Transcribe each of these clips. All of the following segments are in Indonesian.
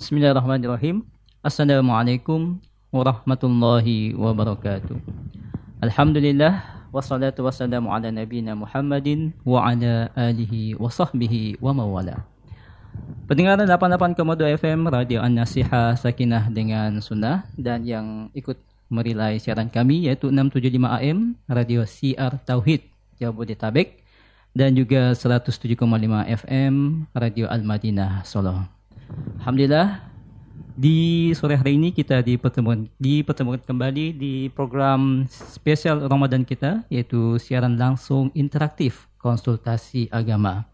Bismillahirrahmanirrahim. Assalamualaikum warahmatullahi wabarakatuh. Alhamdulillah wassalatu wassalamu ala nabiyina Muhammadin wa ala alihi wa sahbihi wa mawala. Pendengaran 88,2 FM Radio An-Nasiha Sakinah dengan Sunnah dan yang ikut merilai siaran kami yaitu 675 AM Radio CR Tauhid Jabodetabek dan juga 107,5 FM Radio Al-Madinah Solo. Alhamdulillah di sore hari ini kita dipertemukan dipertemukan kembali di program spesial Ramadan kita yaitu siaran langsung interaktif konsultasi agama.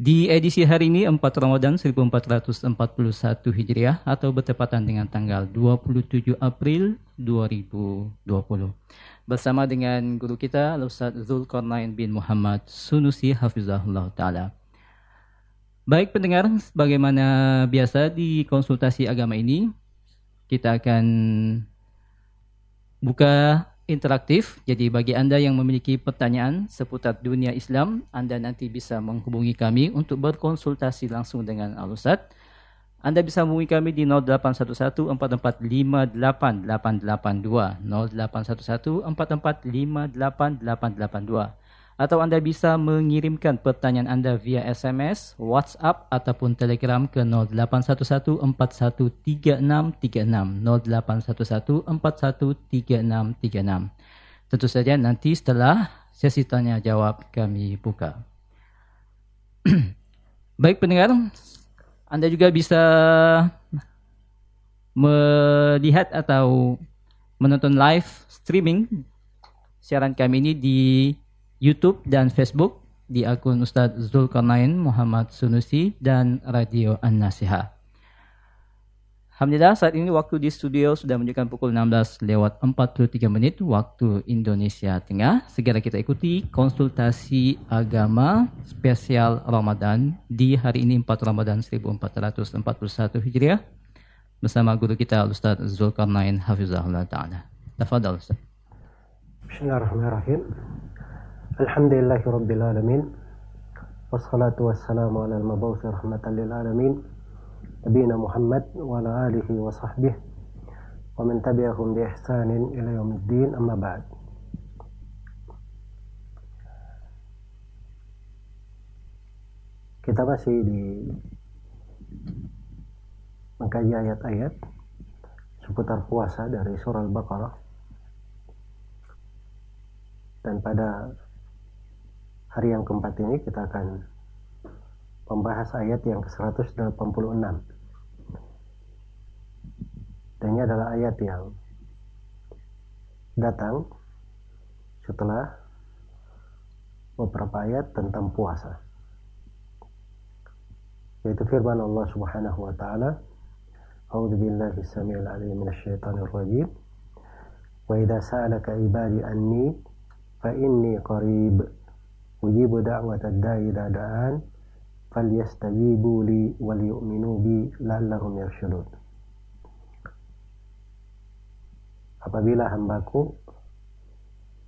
Di edisi hari ini 4 Ramadan 1441 Hijriah atau bertepatan dengan tanggal 27 April 2020. Bersama dengan guru kita Ustaz Zulkarnain bin Muhammad Sunusi Hafizahullah Ta'ala. Baik pendengar, bagaimana biasa di konsultasi agama ini, kita akan buka interaktif. Jadi bagi Anda yang memiliki pertanyaan seputar dunia Islam, Anda nanti bisa menghubungi kami untuk berkonsultasi langsung dengan Al-Ustaz. Anda bisa menghubungi kami di 0811 4458882 0811 4458882 atau Anda bisa mengirimkan pertanyaan Anda via SMS, WhatsApp ataupun Telegram ke 0811413636 0811413636. Tentu saja nanti setelah sesi tanya jawab kami buka. Baik pendengar, Anda juga bisa melihat atau menonton live streaming siaran kami ini di YouTube dan Facebook di akun Ustadz Zulkarnain Muhammad Sunusi dan Radio An-Nasiha. Alhamdulillah saat ini waktu di studio sudah menunjukkan pukul 16 lewat 43 menit waktu Indonesia Tengah. Segera kita ikuti konsultasi agama spesial Ramadan di hari ini 4 Ramadan 1441 Hijriah bersama guru kita Ustaz Zulkarnain Hafizahullah Ta'ala. Tafadhal Ustaz. Bismillahirrahmanirrahim. Alhamdulillahi Rabbil Alamin. Wassalatu wassalamu ala al-mabawsi rahmatan lil alamin. Muhammad wa ala alihi wa sahbihi. Wa man tabi'ahum bi ihsanin ila yaumiddin amma ba'd. Kita masih di mengkaji ayat-ayat seputar puasa dari surah Al-Baqarah. Dan pada hari yang keempat ini kita akan membahas ayat yang ke-186. Dan ini adalah ayat yang datang setelah beberapa ayat tentang puasa. Yaitu firman Allah Subhanahu wa taala billahi samiil 'aliim minasyaitonir rajim. Wa idza sa'alaka 'ibadi anni fa inni qarib ujibu da'watad da'i idza da'an falyastajibu li wal yu'minu bi la'allahum yarshudun. Apabila hambaku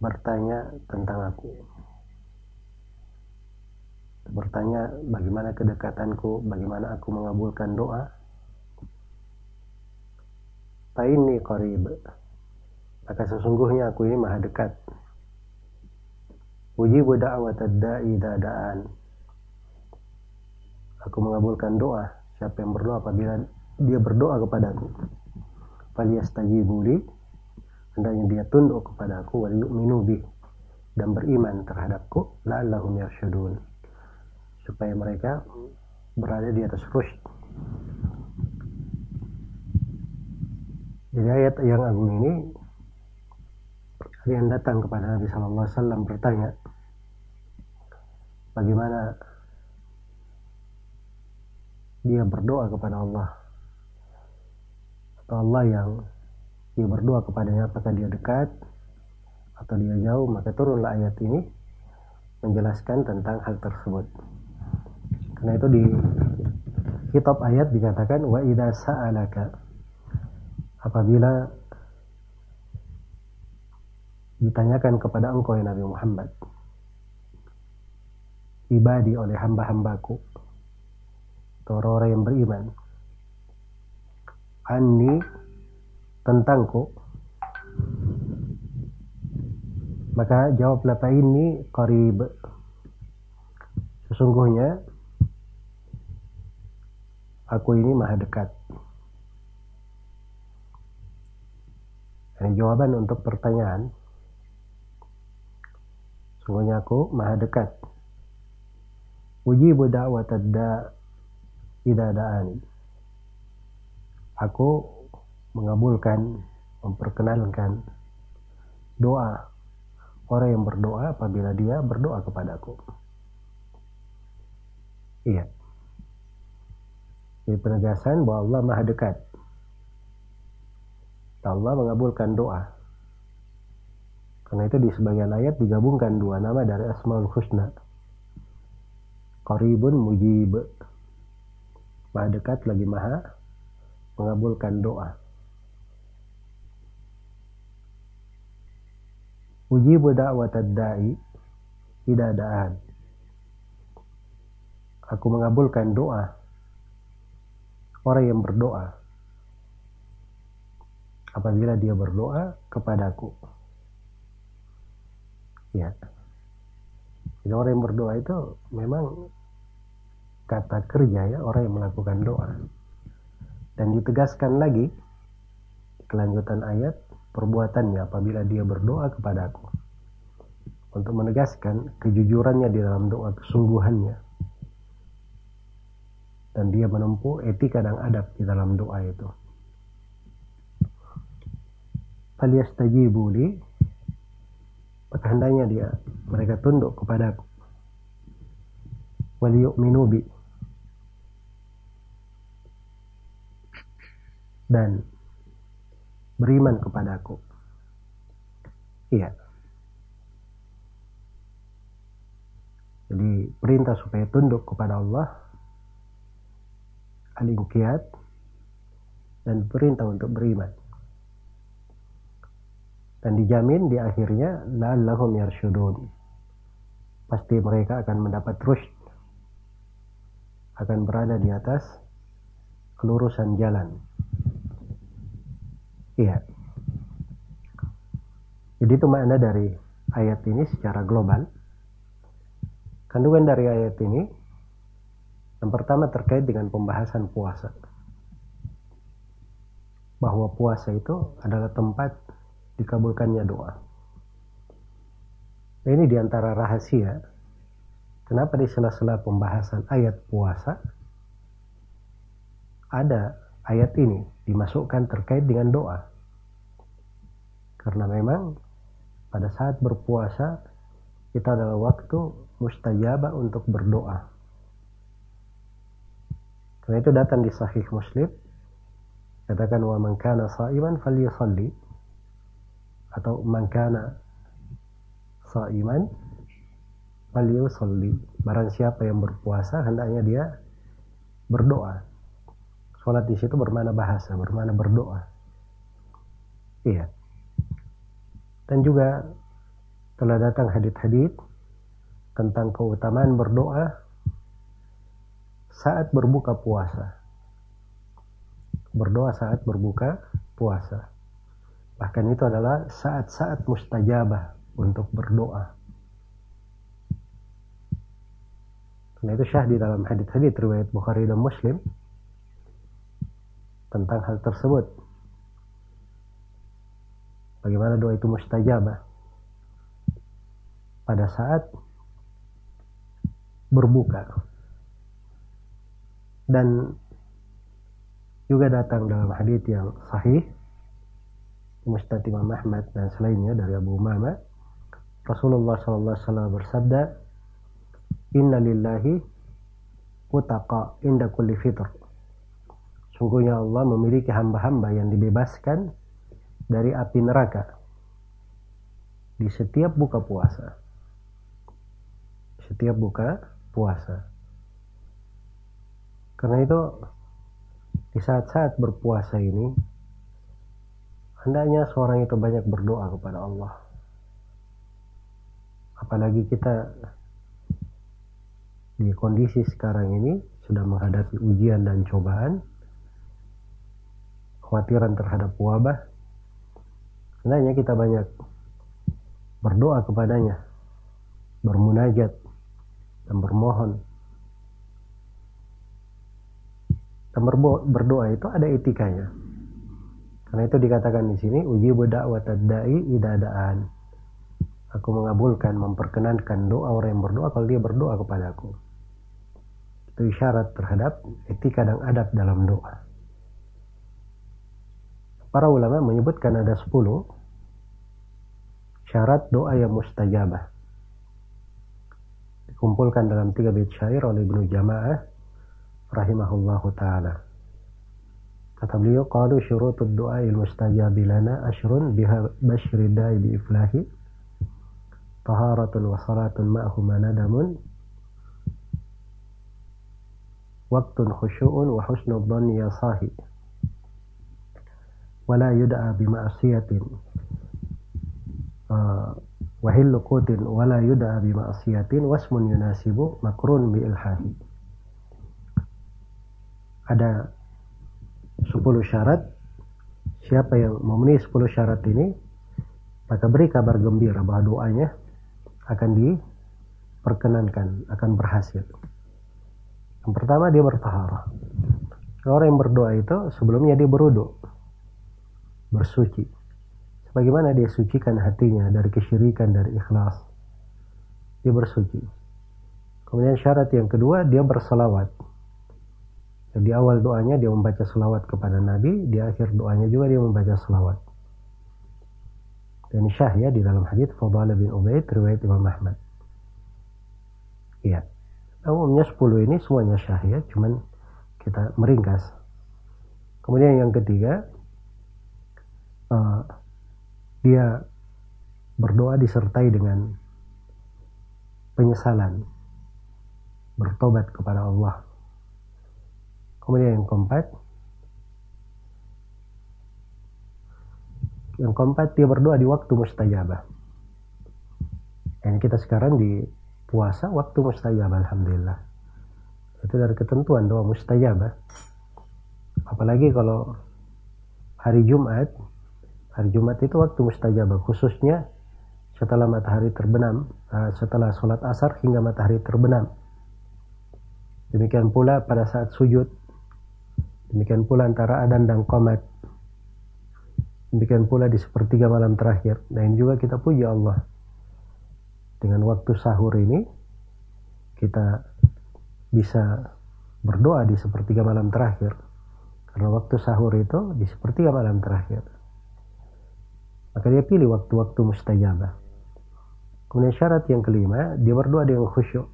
bertanya tentang aku bertanya bagaimana kedekatanku bagaimana aku mengabulkan doa fa inni qarib maka sesungguhnya aku ini maha dekat Ujibu da'wat da'i dadaan. Aku mengabulkan doa siapa yang berdoa apabila dia berdoa kepadaku. Falyastajibu li hendaknya dia tunduk kepadaku wal yu'minu bi dan beriman terhadapku la'allahum yarsyudun supaya mereka berada di atas rusyd. Jadi ayat yang agung ini yang datang kepada Nabi Shallallahu Alaihi Wasallam bertanya, bagaimana dia berdoa kepada Allah? Atau Allah yang dia berdoa kepadanya apakah dia dekat atau dia jauh? Maka turunlah ayat ini menjelaskan tentang hal tersebut. Karena itu di kitab ayat dikatakan wa idza sa'alaka apabila ditanyakan kepada engkau ya Nabi Muhammad ibadi oleh hamba-hambaku. Atau orang-orang yang beriman. Anni tentangku. Maka jawablah fa ini qarib. Sesungguhnya aku ini maha dekat. Ini jawaban untuk pertanyaan. Sesungguhnya aku maha dekat ujibu da'wat da idza da'ani aku mengabulkan memperkenalkan doa orang yang berdoa apabila dia berdoa kepadaku. Iya. Ini penegasan bahwa Allah maha dekat. Allah mengabulkan doa. Karena itu di sebagian ayat digabungkan dua nama dari Asmaul Husna. Qaribun mujib. Maha dekat lagi maha mengabulkan doa. Ujibu da'wat da'i tidak da'an. Aku mengabulkan doa orang yang berdoa apabila dia berdoa kepadaku. Ya. Jadi orang yang berdoa itu memang kata kerja ya orang yang melakukan doa. Dan ditegaskan lagi kelanjutan ayat perbuatannya apabila dia berdoa kepadaku untuk menegaskan kejujurannya di dalam doa kesungguhannya. Dan dia menempuh etika dan adab di dalam doa itu. Falyastajibu li maka dia mereka tunduk kepadaku wal yu'minu bi dan beriman kepadaku. Iya. Jadi perintah supaya tunduk kepada Allah al dan perintah untuk beriman. Dan dijamin di akhirnya la'allahum yarsyudun. Pasti mereka akan mendapat rushd. Akan berada di atas kelurusan jalan. Iya. Jadi itu makna dari ayat ini secara global. Kandungan dari ayat ini yang pertama terkait dengan pembahasan puasa. Bahwa puasa itu adalah tempat dikabulkannya doa. Nah, ini di antara rahasia kenapa di sela-sela pembahasan ayat puasa ada ayat ini dimasukkan terkait dengan doa. Karena memang pada saat berpuasa kita adalah waktu mustajabah untuk berdoa. Karena itu datang di Sahih Muslim katakan wa man kana sa'iman falyusalli atau man kana sa'iman falyusalli barang siapa yang berpuasa hendaknya dia berdoa Sholat di situ bermana bahasa, bermana berdoa. Iya. Dan juga telah datang hadit-hadit tentang keutamaan berdoa saat berbuka puasa. Berdoa saat berbuka puasa. Bahkan itu adalah saat-saat mustajabah untuk berdoa. Karena itu syah di dalam hadit-hadit riwayat Bukhari dan Muslim tentang hal tersebut. Bagaimana doa itu mustajabah pada saat berbuka. Dan juga datang dalam hadis yang sahih Mustad Imam Ahmad dan selainnya dari Abu Umama Rasulullah SAW bersabda Inna lillahi utaqa inda kulli fitr Sungguhnya Allah memiliki hamba-hamba yang dibebaskan dari api neraka di setiap buka puasa. Setiap buka puasa. Karena itu di saat-saat berpuasa ini hendaknya seorang itu banyak berdoa kepada Allah. Apalagi kita di kondisi sekarang ini sudah menghadapi ujian dan cobaan kekhawatiran terhadap wabah, hendaknya kita banyak berdoa kepadanya, bermunajat, dan bermohon. Dan berdoa itu ada etikanya. Karena itu dikatakan di sini uji dakwat dai idadaan. Aku mengabulkan, memperkenankan doa orang yang berdoa kalau dia berdoa kepadaku. Itu isyarat terhadap etika dan adab dalam doa. Para ulama menyebutkan ada 10 syarat doa yang mustajabah. Dikumpulkan dalam tiga bait syair oleh Ibnu Jamaah rahimahullahu taala. طب ليقال شروط الدعاء المستجاب لنا أشر بها بشر الداعي بإفلاه طهارة وصلاة معهما ندم. وقت خشوع وحسن الظن يا صاحي. ولا يدعى بمعصية. آه، وهل قوت ولا يدعى بمعصية. واسم يناسب مقرون بإلحاه ada 10 syarat. Siapa yang memenuhi 10 syarat ini maka beri kabar gembira bahwa doanya akan diperkenankan akan berhasil. Yang pertama dia bertaharah orang yang berdoa itu sebelumnya dia beruduk bersuci. Sebagaimana dia sucikan hatinya dari kesyirikan dari ikhlas dia bersuci. Kemudian syarat yang kedua dia berselawat di awal doanya dia membaca selawat kepada Nabi, di akhir doanya juga dia membaca selawat. Dan syah ya di dalam hadis Fadala bin Ubaid riwayat Imam Ahmad. Iya. Umumnya 10 ini semuanya syah ya, cuman kita meringkas. Kemudian yang ketiga, uh, dia berdoa disertai dengan penyesalan, bertobat kepada Allah Kemudian yang keempat, yang keempat dia berdoa di waktu mustajabah. Dan kita sekarang di puasa waktu mustajabah, alhamdulillah. Itu dari ketentuan doa mustajabah. Apalagi kalau hari Jumat, hari Jumat itu waktu mustajabah, khususnya setelah matahari terbenam, eh, setelah sholat asar hingga matahari terbenam. Demikian pula pada saat sujud Demikian pula antara adan dan komat. Demikian pula di sepertiga malam terakhir. Dan juga kita puji Allah. Dengan waktu sahur ini, kita bisa berdoa di sepertiga malam terakhir. Karena waktu sahur itu di sepertiga malam terakhir. Maka dia pilih waktu-waktu mustajabah. Kemudian syarat yang kelima, dia berdoa dengan khusyuk.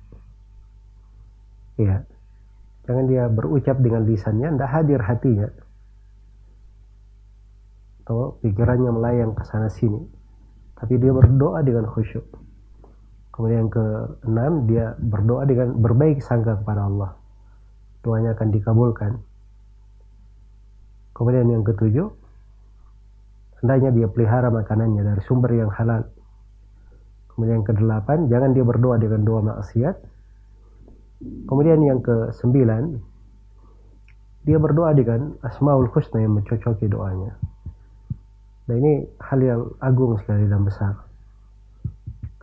Ya, Jangan dia berucap dengan lisannya, tidak hadir hatinya. Atau pikirannya melayang ke sana sini. Tapi dia berdoa dengan khusyuk. Kemudian yang keenam, dia berdoa dengan berbaik sangka kepada Allah. Doanya akan dikabulkan. Kemudian yang ketujuh, hendaknya dia pelihara makanannya dari sumber yang halal. Kemudian yang kedelapan, jangan dia berdoa dengan doa maksiat, Kemudian yang ke sembilan, dia berdoa dengan Asmaul Husna yang mencocoki doanya. Nah ini hal yang agung sekali dan besar.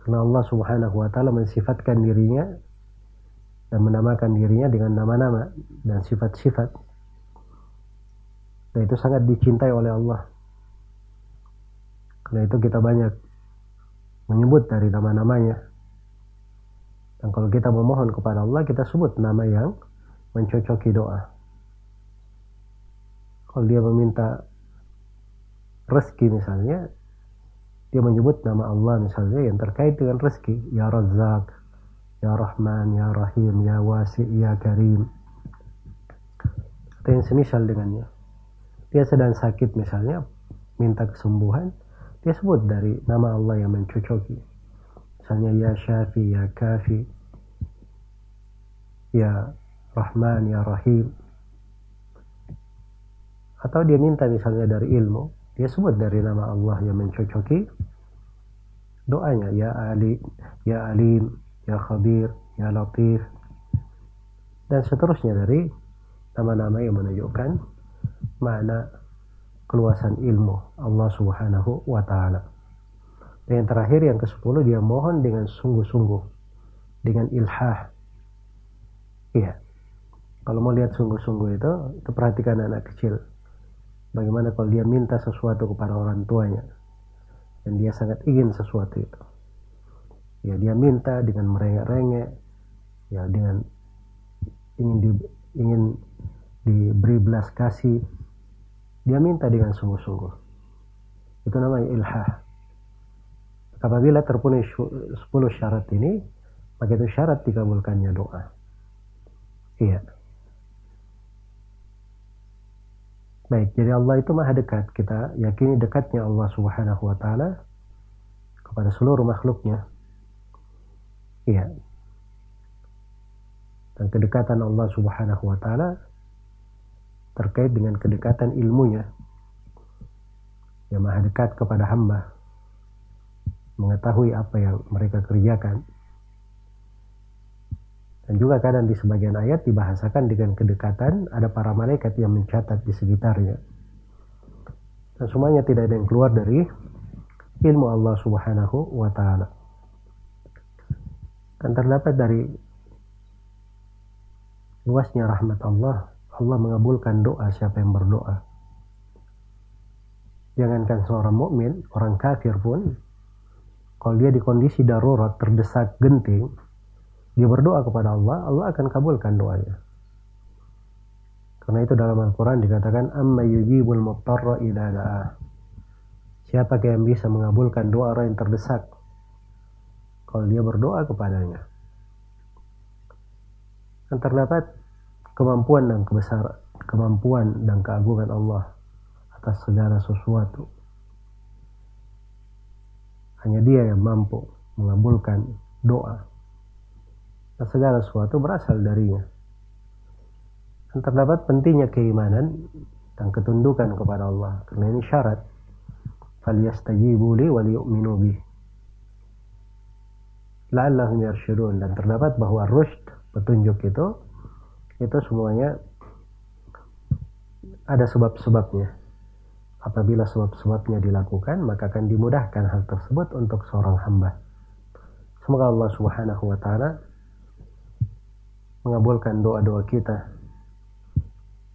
Karena Allah subhanahu wa ta'ala mensifatkan dirinya dan menamakan dirinya dengan nama-nama dan sifat-sifat. Dan itu sangat dicintai oleh Allah. Karena itu kita banyak menyebut dari nama-namanya dan kalau kita memohon kepada Allah, kita sebut nama yang mencocoki doa. Kalau dia meminta rezeki misalnya, dia menyebut nama Allah misalnya yang terkait dengan rezeki. Ya Razak, Ya Rahman, Ya Rahim, Ya Wasi, Ya Karim. Atau yang semisal dengannya. Dia sedang sakit misalnya, minta kesembuhan, dia sebut dari nama Allah yang mencocoki misalnya ya syafi ya kafi ya rahman ya rahim atau dia minta misalnya dari ilmu dia sebut dari nama Allah yang mencocoki doanya ya ali ya alim ya khabir ya latif dan seterusnya dari nama-nama yang menunjukkan makna keluasan ilmu Allah Subhanahu wa taala. Dan yang terakhir yang ke-10 dia mohon dengan sungguh-sungguh dengan ilhah. Iya. Kalau mau lihat sungguh-sungguh itu, itu perhatikan anak kecil. Bagaimana kalau dia minta sesuatu kepada orang tuanya dan dia sangat ingin sesuatu itu. Ya dia minta dengan merengek-rengek, ya dengan ingin di, ingin diberi belas kasih, dia minta dengan sungguh-sungguh. Itu namanya ilhah. Apabila terpenuhi 10 syarat ini, maka itu syarat dikabulkannya doa. Iya. Baik, jadi Allah itu maha dekat. Kita yakini dekatnya Allah Subhanahu wa taala kepada seluruh makhluknya. Iya. Dan kedekatan Allah Subhanahu wa taala terkait dengan kedekatan ilmunya yang maha dekat kepada hamba mengetahui apa yang mereka kerjakan dan juga kadang di sebagian ayat dibahasakan dengan kedekatan ada para malaikat yang mencatat di sekitarnya dan semuanya tidak ada yang keluar dari ilmu Allah subhanahu wa ta'ala dan terdapat dari luasnya rahmat Allah Allah mengabulkan doa siapa yang berdoa. Jangankan seorang mukmin, orang kafir pun kalau dia di kondisi darurat, terdesak, genting, dia berdoa kepada Allah, Allah akan kabulkan doanya. Karena itu dalam Al-Quran dikatakan, Amma yujibul muttarra ila da'ah. Siapa yang bisa mengabulkan doa orang yang terdesak? Kalau dia berdoa kepadanya. Dan terdapat kemampuan dan kebesaran kemampuan dan keagungan Allah atas segala sesuatu hanya dia yang mampu mengabulkan doa dan segala sesuatu berasal darinya. Dan terdapat pentingnya keimanan dan ketundukan kepada Allah. Karena ini syarat. Li wal yu'minu bih la'allahum yarsyudun dan terdapat bahwa rushd petunjuk itu itu semuanya ada sebab-sebabnya. Apabila sebab-sebabnya dilakukan, maka akan dimudahkan hal tersebut untuk seorang hamba. Semoga Allah Subhanahu wa taala mengabulkan doa-doa kita,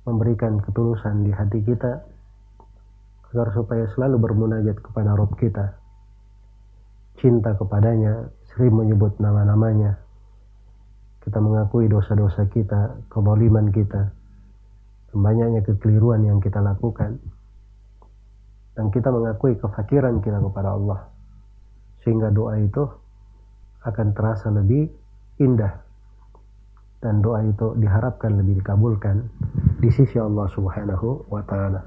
memberikan ketulusan di hati kita agar supaya selalu bermunajat kepada Rob kita. Cinta kepadanya, sering menyebut nama-namanya, kita mengakui dosa-dosa kita, keboliman kita, banyaknya kekeliruan yang kita lakukan, dan kita mengakui kefakiran kita kepada Allah, sehingga doa itu akan terasa lebih indah dan doa itu diharapkan lebih dikabulkan di sisi Allah Subhanahu wa taala.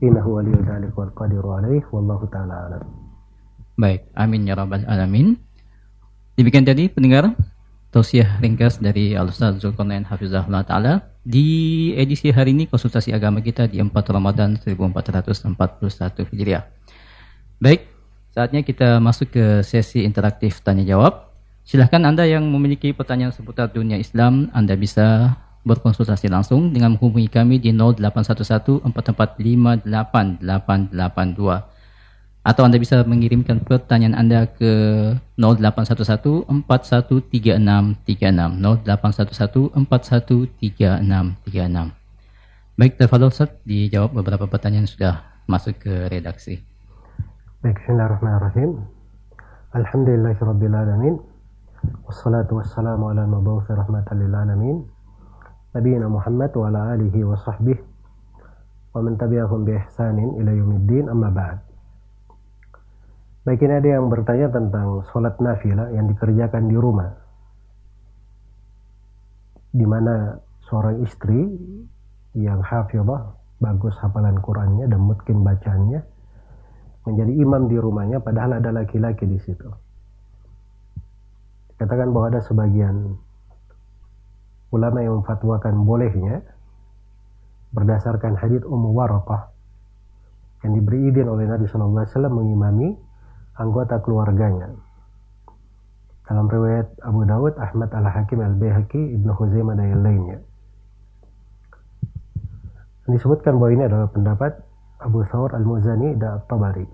Innahu waliyyu dzalika wal qadiru alaih wallahu taala alam. Baik, amin ya rabbal alamin. Demikian tadi pendengar tausiah ringkas dari Al-Ustaz Zulkarnain Hafizahullah Ta'ala di edisi hari ini konsultasi agama kita di 4 Ramadan 1441 Hijriah. Baik, saatnya kita masuk ke sesi interaktif tanya jawab. Silahkan Anda yang memiliki pertanyaan seputar dunia Islam, Anda bisa berkonsultasi langsung dengan menghubungi kami di 0811 445 8882 atau Anda bisa mengirimkan pertanyaan Anda ke 0811 413636 0811 413636 Baik, Tafadol Ustaz, dijawab beberapa pertanyaan sudah masuk ke redaksi. Baik, Bismillahirrahmanirrahim. Alhamdulillahirrabbilalamin. Wassalatu wassalamu ala mabawfi rahmatan lil alamin. Nabiina Muhammad wa ala alihi wa sahbihi wa man tabi'ahum bi ihsanin ila yaumiddin amma ba'd. Baik ini ada yang bertanya tentang sholat nafilah yang dikerjakan di rumah. Di mana seorang istri yang hafizah, bagus hafalan Qurannya dan mungkin bacanya, menjadi imam di rumahnya padahal ada laki-laki di situ. Katakan bahwa ada sebagian ulama yang memfatwakan bolehnya berdasarkan hadits Ummu Waraqah yang diberi izin oleh Nabi Shallallahu Alaihi Wasallam mengimami anggota keluarganya. Dalam riwayat Abu Dawud, Ahmad Al-Hakim Al-Bayhaqi, Ibnu Khuzaimah dan yang lainnya. Disebutkan bahwa ini adalah pendapat Abu Thawr Al-Muzani dan Tabari.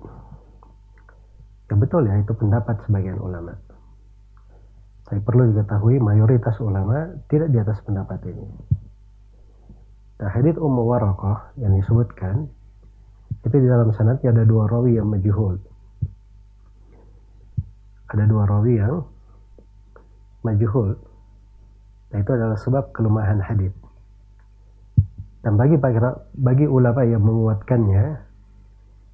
Ya betul ya itu pendapat sebagian ulama. Saya perlu diketahui mayoritas ulama tidak di atas pendapat ini. Nah, hadits Ummu Waraqah yang disebutkan itu di dalam sanadnya ada dua rawi yang majhul. Ada dua rawi yang majhul. Nah, itu adalah sebab kelemahan hadis. Dan bagi bagi ulama yang menguatkannya,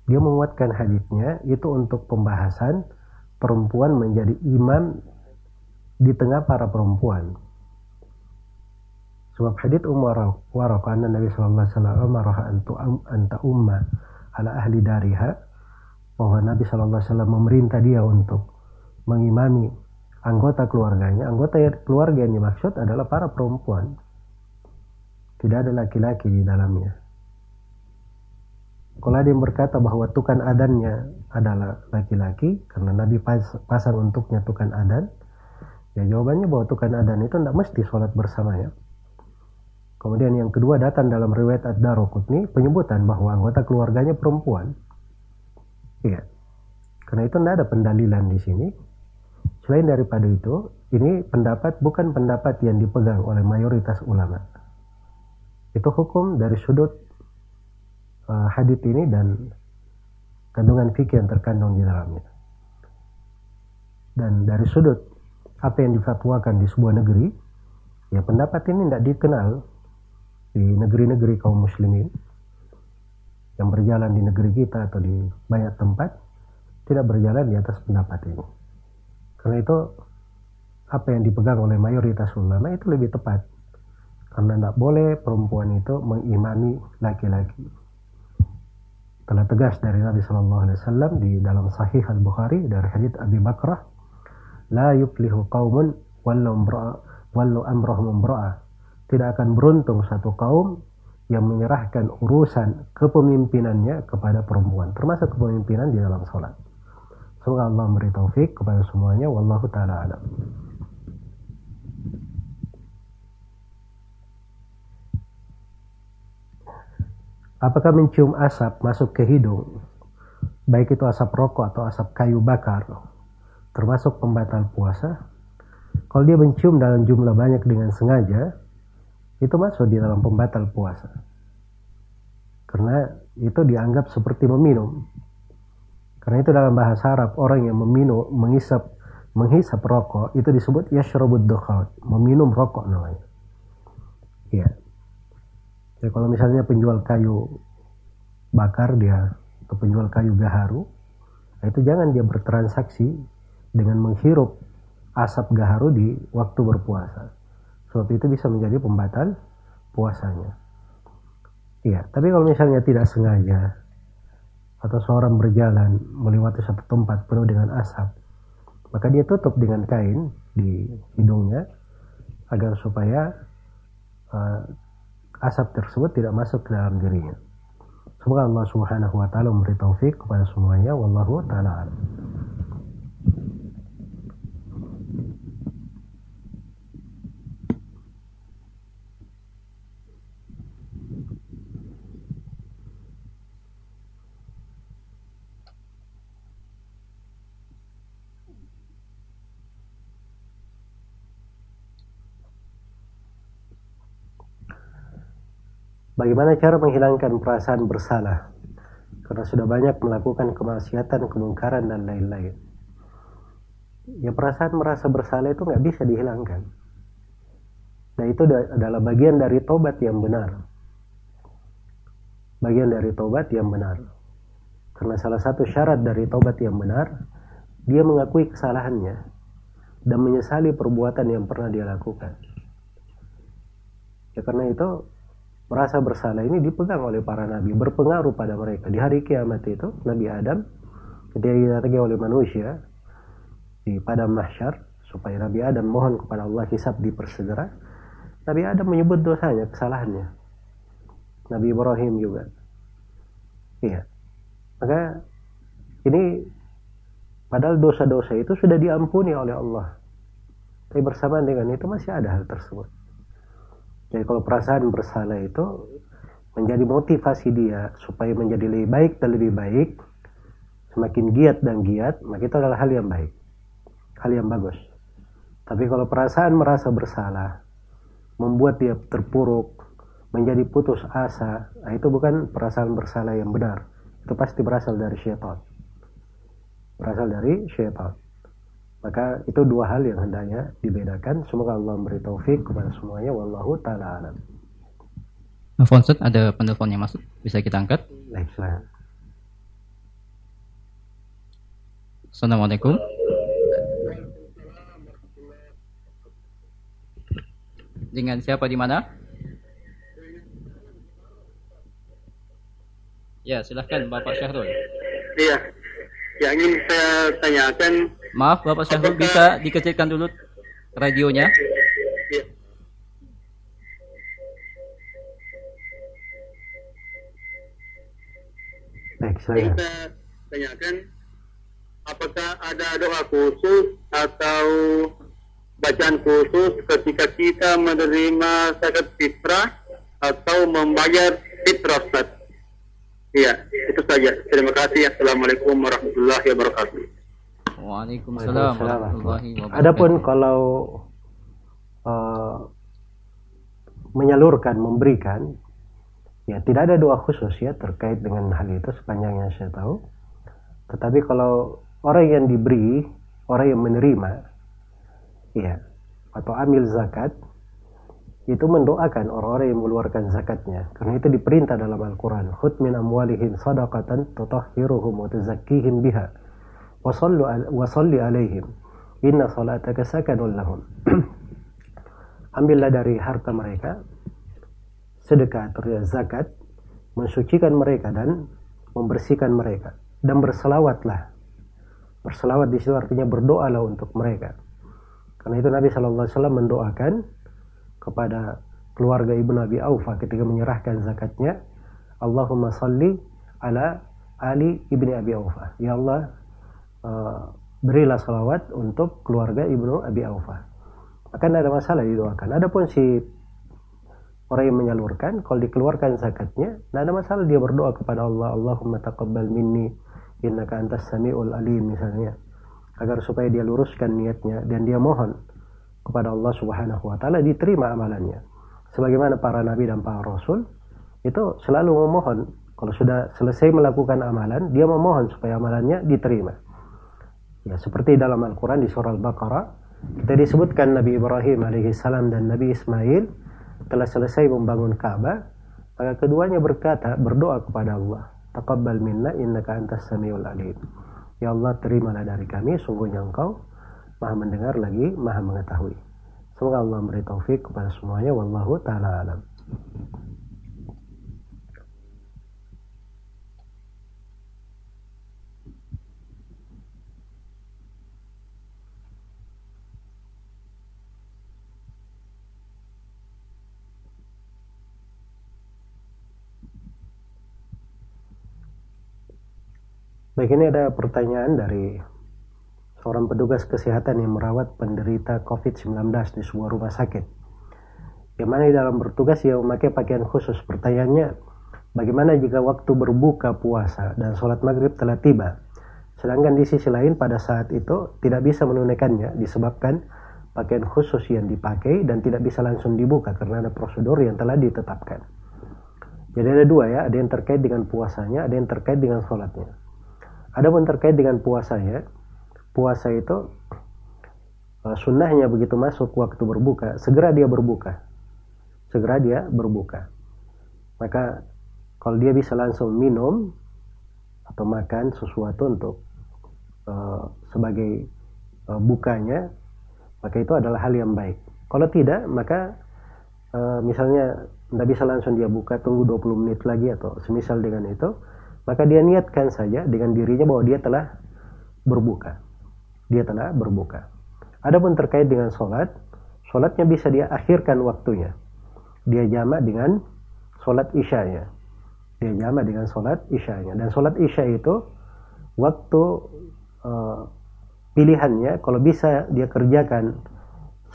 dia menguatkan hadisnya itu untuk pembahasan perempuan menjadi imam di tengah para perempuan. Sebab hadits Umar Waraqah Nabi sallallahu alaihi wasallam amarah anta umma ala ahli dariha bahwa Nabi sallallahu alaihi wasallam memerintah dia untuk mengimami anggota keluarganya. Anggota keluarga yang dimaksud adalah para perempuan. Tidak ada laki-laki di dalamnya. Kalau ada yang berkata bahwa tukan adannya adalah laki-laki, karena Nabi pasang untuknya tukan adan, ya jawabannya bahwa tukan adan itu tidak mesti sholat bersamanya. Kemudian yang kedua datang dalam riwayat Ad-Darukutni penyebutan bahwa anggota keluarganya perempuan. Iya. Karena itu tidak ada pendalilan di sini. Selain daripada itu, ini pendapat bukan pendapat yang dipegang oleh mayoritas ulama itu hukum dari sudut uh, hadith ini dan kandungan fikih yang terkandung di dalamnya. Dan dari sudut apa yang difatwakan di sebuah negeri, ya pendapat ini tidak dikenal di negeri-negeri kaum muslimin yang berjalan di negeri kita atau di banyak tempat tidak berjalan di atas pendapat ini. Karena itu apa yang dipegang oleh mayoritas ulama itu lebih tepat karena tidak boleh perempuan itu mengimami laki-laki. Telah tegas dari Nabi Shallallahu Alaihi Wasallam di dalam Sahih Al Bukhari dari hadits Abi Bakrah, la yuflihu qaumun wallu amrahum imra'a. Tidak akan beruntung satu kaum yang menyerahkan urusan kepemimpinannya kepada perempuan, termasuk kepemimpinan di dalam sholat. Semoga Allah memberi taufik kepada semuanya. Wallahu taala alam. Apakah mencium asap masuk ke hidung, baik itu asap rokok atau asap kayu bakar, termasuk pembatal puasa? Kalau dia mencium dalam jumlah banyak dengan sengaja, itu masuk di dalam pembatal puasa. Karena itu dianggap seperti meminum. Karena itu dalam bahasa Arab orang yang meminum, menghisap, menghisap rokok itu disebut yashrabud dukhan, meminum rokok namanya. Ya. Ya, kalau misalnya penjual kayu bakar dia atau penjual kayu gaharu, itu jangan dia bertransaksi dengan menghirup asap gaharu di waktu berpuasa. Sebab itu bisa menjadi pembatal puasanya. Iya, tapi kalau misalnya tidak sengaja atau seorang berjalan melewati satu tempat penuh dengan asap, maka dia tutup dengan kain di hidungnya agar supaya uh, asap tersebut tidak masuk ke dalam dirinya. Semoga Allah Subhanahu wa taala memberi taufik kepada semuanya wallahu taala Bagaimana cara menghilangkan perasaan bersalah? Karena sudah banyak melakukan kemaksiatan, kemungkaran, dan lain-lain. Ya perasaan merasa bersalah itu nggak bisa dihilangkan. Nah itu adalah bagian dari tobat yang benar. Bagian dari tobat yang benar. Karena salah satu syarat dari tobat yang benar, dia mengakui kesalahannya dan menyesali perbuatan yang pernah dia lakukan. Ya karena itu merasa bersalah ini dipegang oleh para nabi, berpengaruh pada mereka. Di hari kiamat itu, Nabi Adam ketika didatangi oleh manusia di padang mahsyar supaya Nabi Adam mohon kepada Allah hisab dipersegera. Nabi Adam menyebut dosanya, kesalahannya. Nabi Ibrahim juga. Iya. Maka ini padahal dosa-dosa itu sudah diampuni oleh Allah. Tapi bersamaan dengan itu masih ada hal tersebut. Jadi kalau perasaan bersalah itu menjadi motivasi dia supaya menjadi lebih baik dan lebih baik, semakin giat dan giat, maka itu adalah hal yang baik, hal yang bagus. Tapi kalau perasaan merasa bersalah, membuat dia terpuruk, menjadi putus asa, nah itu bukan perasaan bersalah yang benar. Itu pasti berasal dari syaitan. Berasal dari syaitan. Maka itu dua hal yang hendaknya dibedakan. Semoga Allah memberi taufik kepada semuanya. Wallahu ta'ala alam. Fonset ada penelpon yang masuk. Bisa kita angkat? Baik, silakan. Assalamualaikum. Dengan siapa di mana? Ya, silahkan Bapak Syahrul. Iya, yang ingin saya tanyakan. Maaf Bapak Syahrul, apakah... bisa dikecilkan dulu radionya? Iya. Baik, saya. Yang saya tanyakan, apakah ada doa khusus atau bacaan khusus ketika kita menerima zakat fitrah atau membayar fitrah Iya, itu saja. Terima kasih. Assalamualaikum warahmatullahi wabarakatuh. Waalaikumsalam warahmatullahi wabarakatuh. Adapun kalau uh, menyalurkan, memberikan, ya tidak ada doa khusus ya terkait dengan hal itu sepanjang yang saya tahu. Tetapi kalau orang yang diberi, orang yang menerima, ya atau amil zakat, itu mendoakan orang-orang yang mengeluarkan zakatnya. Karena itu diperintah dalam Al-Qur'an khud min amwalihim sadaqatan tutahhiruhum wa tuzakkihim biha wa sallu wa alaihim. Inna salataka sakanun lahum. Ambillah dari harta mereka sedekah atau zakat mensucikan mereka dan membersihkan mereka. Dan berselawatlah. Berselawat di situ artinya berdoalah untuk mereka. Karena itu Nabi Shallallahu Alaihi Wasallam mendoakan kepada keluarga Ibnu Abi Aufa ketika menyerahkan zakatnya Allahumma salli ala Ali Ibni Abi Aufa. Ya Allah uh, berilah salawat untuk keluarga Ibnu Abi Aufa. Akan ada masalah didoakan. Adapun si orang yang menyalurkan kalau dikeluarkan zakatnya tidak ada masalah dia berdoa kepada Allah Allahumma taqabbal minni innaka antas samiul alim misalnya agar supaya dia luruskan niatnya dan dia mohon kepada Allah Subhanahu wa taala diterima amalannya. Sebagaimana para nabi dan para rasul itu selalu memohon kalau sudah selesai melakukan amalan, dia memohon supaya amalannya diterima. Ya, seperti dalam Al-Qur'an di surah Al-Baqarah kita disebutkan Nabi Ibrahim alaihissalam dan Nabi Ismail telah selesai membangun Ka'bah, maka keduanya berkata, berdoa kepada Allah, "Taqabbal minna innaka antas samiul alim." Ya Allah, terimalah dari kami, sungguhnya Engkau maha mendengar lagi maha mengetahui. Semoga Allah memberi taufik kepada semuanya wallahu taala alam. Baik ini ada pertanyaan dari seorang petugas kesehatan yang merawat penderita COVID-19 di sebuah rumah sakit. Yang mana di dalam bertugas ia memakai pakaian khusus. Pertanyaannya, bagaimana jika waktu berbuka puasa dan sholat maghrib telah tiba, sedangkan di sisi lain pada saat itu tidak bisa menunaikannya disebabkan pakaian khusus yang dipakai dan tidak bisa langsung dibuka karena ada prosedur yang telah ditetapkan. Jadi ada dua ya, ada yang terkait dengan puasanya, ada yang terkait dengan sholatnya. Ada pun terkait dengan puasanya, puasa itu uh, sunnahnya begitu masuk waktu berbuka segera dia berbuka. Segera dia berbuka. Maka kalau dia bisa langsung minum atau makan sesuatu untuk uh, sebagai uh, bukanya maka itu adalah hal yang baik. Kalau tidak maka uh, misalnya tidak bisa langsung dia buka tunggu 20 menit lagi atau semisal dengan itu maka dia niatkan saja dengan dirinya bahwa dia telah berbuka dia telah berbuka. Adapun terkait dengan sholat, sholatnya bisa dia akhirkan waktunya. Dia jamak dengan sholat isyanya. Dia jamak dengan sholat isyanya. Dan sholat isya itu waktu uh, pilihannya kalau bisa dia kerjakan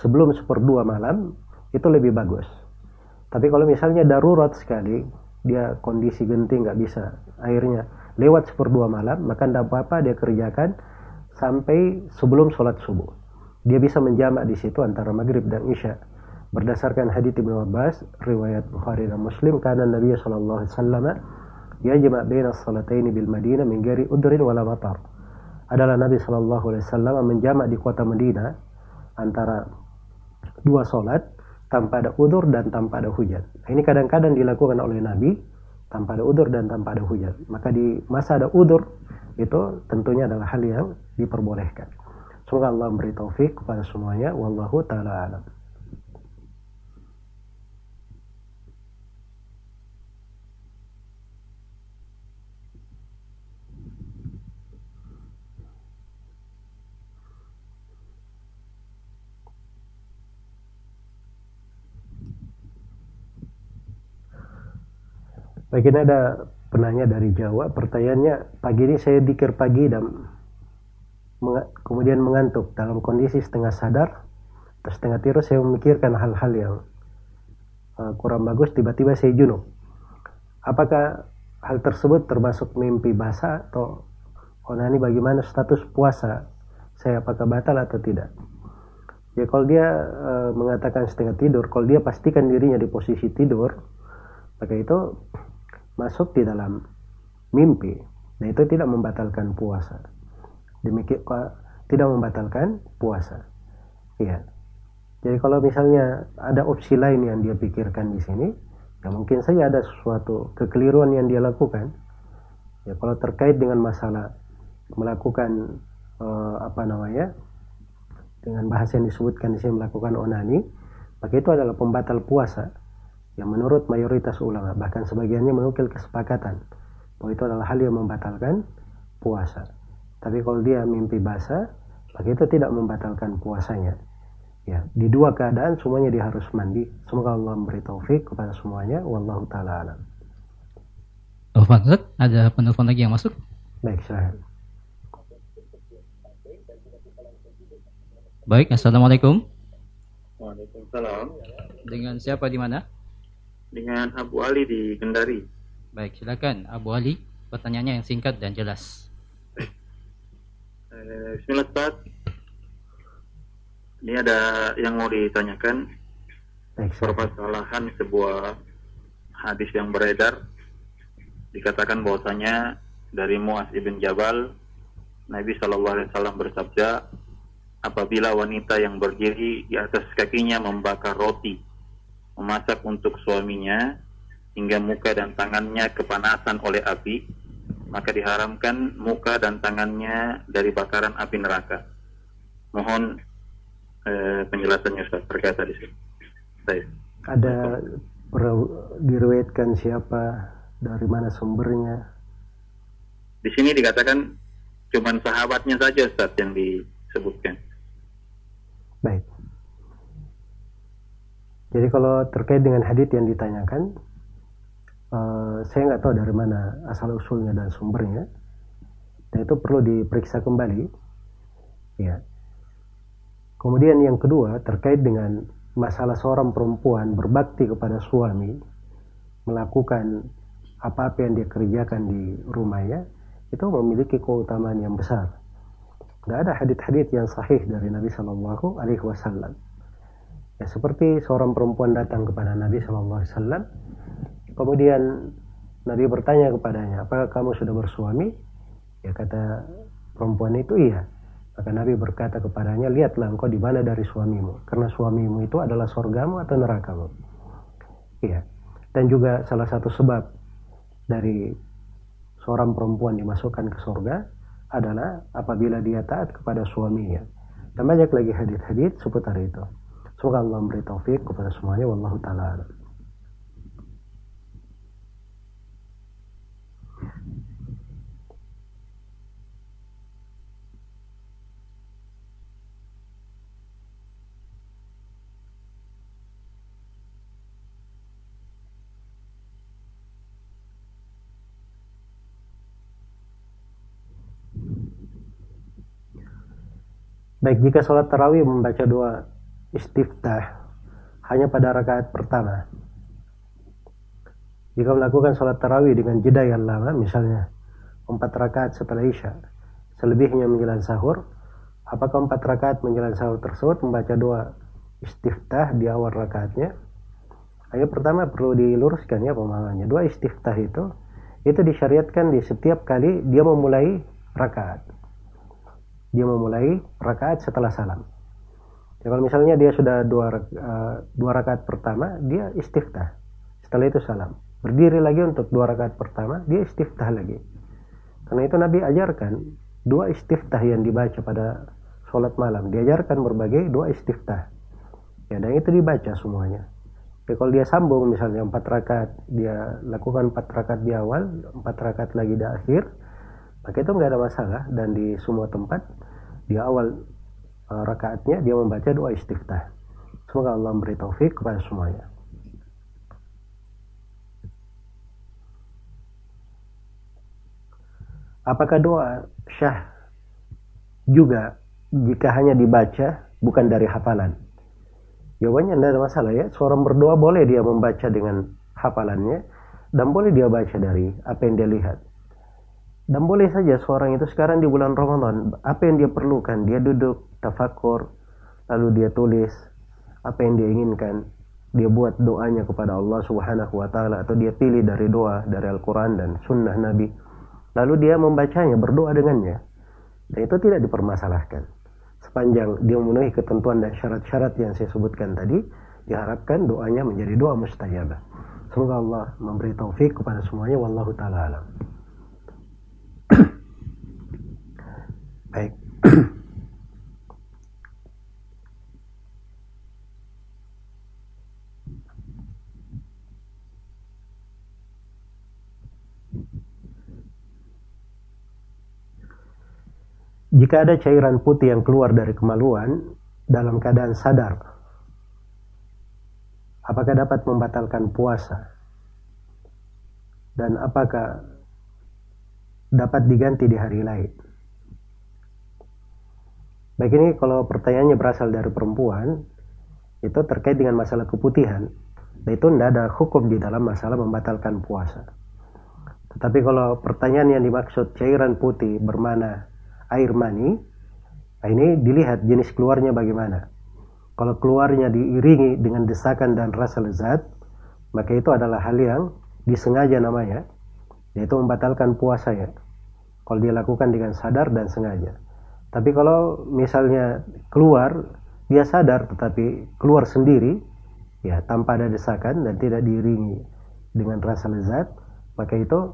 sebelum seperdua malam itu lebih bagus. Tapi kalau misalnya darurat sekali dia kondisi genting nggak bisa akhirnya lewat seperdua malam maka tidak apa-apa dia kerjakan sampai sebelum sholat subuh dia bisa menjamak di situ antara maghrib dan isya berdasarkan hadits Ibnu Abbas riwayat Bukhari dan Muslim karena Nabi sallallahu alaihi wasallam yajma' baina salataini bil Madinah min ghairi udrin wala matar adalah Nabi sallallahu alaihi wasallam menjamak di kota Madinah antara dua salat tanpa ada udur dan tanpa ada hujan. Ini kadang-kadang dilakukan oleh Nabi tanpa ada udur dan tanpa ada hujan. Maka di masa ada udur itu tentunya adalah hal yang diperbolehkan. Semoga Allah memberi taufik kepada semuanya. Wallahu taala alam. Baik ini ada penanya dari Jawa. Pertanyaannya, pagi ini saya dikir pagi dan kemudian mengantuk. Dalam kondisi setengah sadar atau setengah tidur saya memikirkan hal-hal yang uh, kurang bagus tiba-tiba saya junub. Apakah hal tersebut termasuk mimpi basah atau onani bagaimana status puasa? Saya apakah batal atau tidak? Ya kalau dia uh, mengatakan setengah tidur kalau dia pastikan dirinya di posisi tidur maka itu masuk di dalam mimpi nah itu tidak membatalkan puasa demikian tidak membatalkan puasa. Ya. Jadi kalau misalnya ada opsi lain yang dia pikirkan di sini, ya mungkin saja ada sesuatu kekeliruan yang dia lakukan. Ya kalau terkait dengan masalah melakukan uh, apa namanya dengan bahasa yang disebutkan di sini melakukan onani, maka itu adalah pembatal puasa yang menurut mayoritas ulama bahkan sebagiannya menukil kesepakatan bahwa itu adalah hal yang membatalkan puasa. Tapi kalau dia mimpi basah, maka itu tidak membatalkan puasanya. Ya, di dua keadaan semuanya dia harus mandi. Semoga Allah memberi taufik kepada semuanya. Wallahu taala alam. Oh, ada penelpon lagi yang masuk? Baik, silahkan. Baik, assalamualaikum. Waalaikumsalam. Dengan siapa di mana? Dengan Abu Ali di Kendari. Baik, silakan Abu Ali. Pertanyaannya yang singkat dan jelas. Eh, Bismillah Ustaz. Ini ada yang mau ditanyakan. Permasalahan sebuah hadis yang beredar dikatakan bahwasanya dari Muaz ibn Jabal Nabi Shallallahu Alaihi Wasallam bersabda apabila wanita yang berdiri di atas kakinya membakar roti memasak untuk suaminya hingga muka dan tangannya kepanasan oleh api maka diharamkan muka dan tangannya dari bakaran api neraka. Mohon eh, penjelasannya Ustaz terkait tadi. Ada diriwayatkan siapa, dari mana sumbernya? Di sini dikatakan cuma sahabatnya saja Ustaz yang disebutkan. Baik. Jadi kalau terkait dengan hadits yang ditanyakan, uh, saya nggak tahu dari mana asal usulnya dan sumbernya. Dan itu perlu diperiksa kembali. Ya. Kemudian yang kedua terkait dengan masalah seorang perempuan berbakti kepada suami melakukan apa-apa yang dia kerjakan di rumahnya itu memiliki keutamaan yang besar. Tidak ada hadith-hadith yang sahih dari Nabi Shallallahu Alaihi Wasallam ya seperti seorang perempuan datang kepada Nabi Shallallahu Alaihi Wasallam Kemudian Nabi bertanya kepadanya, apakah kamu sudah bersuami? Ya kata perempuan itu iya. Maka Nabi berkata kepadanya, lihatlah engkau di mana dari suamimu. Karena suamimu itu adalah surgamu atau nerakamu. Iya. Dan juga salah satu sebab dari seorang perempuan dimasukkan ke surga adalah apabila dia taat kepada suaminya. Dan banyak lagi hadith-hadith seputar itu. Semoga Allah memberi taufik kepada semuanya. Wallahu ta'ala Baik, jika sholat tarawih membaca doa istiftah hanya pada rakaat pertama, Jika melakukan sholat tarawih dengan jeda yang lama, misalnya empat rakaat setelah isya, selebihnya menjelang sahur, apakah empat rakaat menjelang sahur tersebut membaca doa istiftah di awal rakaatnya? Ayo pertama perlu diluruskan ya pemahamannya. Doa istiftah itu itu disyariatkan di setiap kali dia memulai rakaat. Dia memulai rakaat setelah salam. Ya, kalau misalnya dia sudah dua, uh, dua rakaat pertama, dia istiftah. Setelah itu salam. Berdiri lagi untuk dua rakaat pertama dia istiftah lagi. Karena itu Nabi ajarkan dua istiftah yang dibaca pada sholat malam. Diajarkan berbagai dua istiftah. Ya dan itu dibaca semuanya. Ya, kalau dia sambung misalnya empat rakaat dia lakukan empat rakaat di awal empat rakaat lagi di akhir maka itu nggak ada masalah. Dan di semua tempat di awal rakaatnya dia membaca dua istiftah semoga Allah memberi taufik kepada semuanya Apakah doa syah juga jika hanya dibaca bukan dari hafalan? Jawabannya tidak ada masalah ya. Seorang berdoa boleh dia membaca dengan hafalannya dan boleh dia baca dari apa yang dia lihat. Dan boleh saja seorang itu sekarang di bulan Ramadan, apa yang dia perlukan, dia duduk tafakur, lalu dia tulis apa yang dia inginkan, dia buat doanya kepada Allah Subhanahu wa taala atau dia pilih dari doa dari Al-Qur'an dan sunnah Nabi lalu dia membacanya, berdoa dengannya. Dan itu tidak dipermasalahkan. Sepanjang dia memenuhi ketentuan dan syarat-syarat yang saya sebutkan tadi, diharapkan doanya menjadi doa mustajabah. Semoga Allah memberi taufik kepada semuanya. Wallahu ta'ala alam. Baik. Jika ada cairan putih yang keluar dari kemaluan dalam keadaan sadar, apakah dapat membatalkan puasa? Dan apakah dapat diganti di hari lain? Baik ini kalau pertanyaannya berasal dari perempuan, itu terkait dengan masalah keputihan. Dan itu tidak ada hukum di dalam masalah membatalkan puasa. Tetapi kalau pertanyaan yang dimaksud cairan putih bermana air mani, nah ini dilihat jenis keluarnya bagaimana. Kalau keluarnya diiringi dengan desakan dan rasa lezat, maka itu adalah hal yang disengaja namanya, yaitu membatalkan puasa ya. Kalau dia lakukan dengan sadar dan sengaja. Tapi kalau misalnya keluar, dia sadar tetapi keluar sendiri, ya tanpa ada desakan dan tidak diiringi dengan rasa lezat, maka itu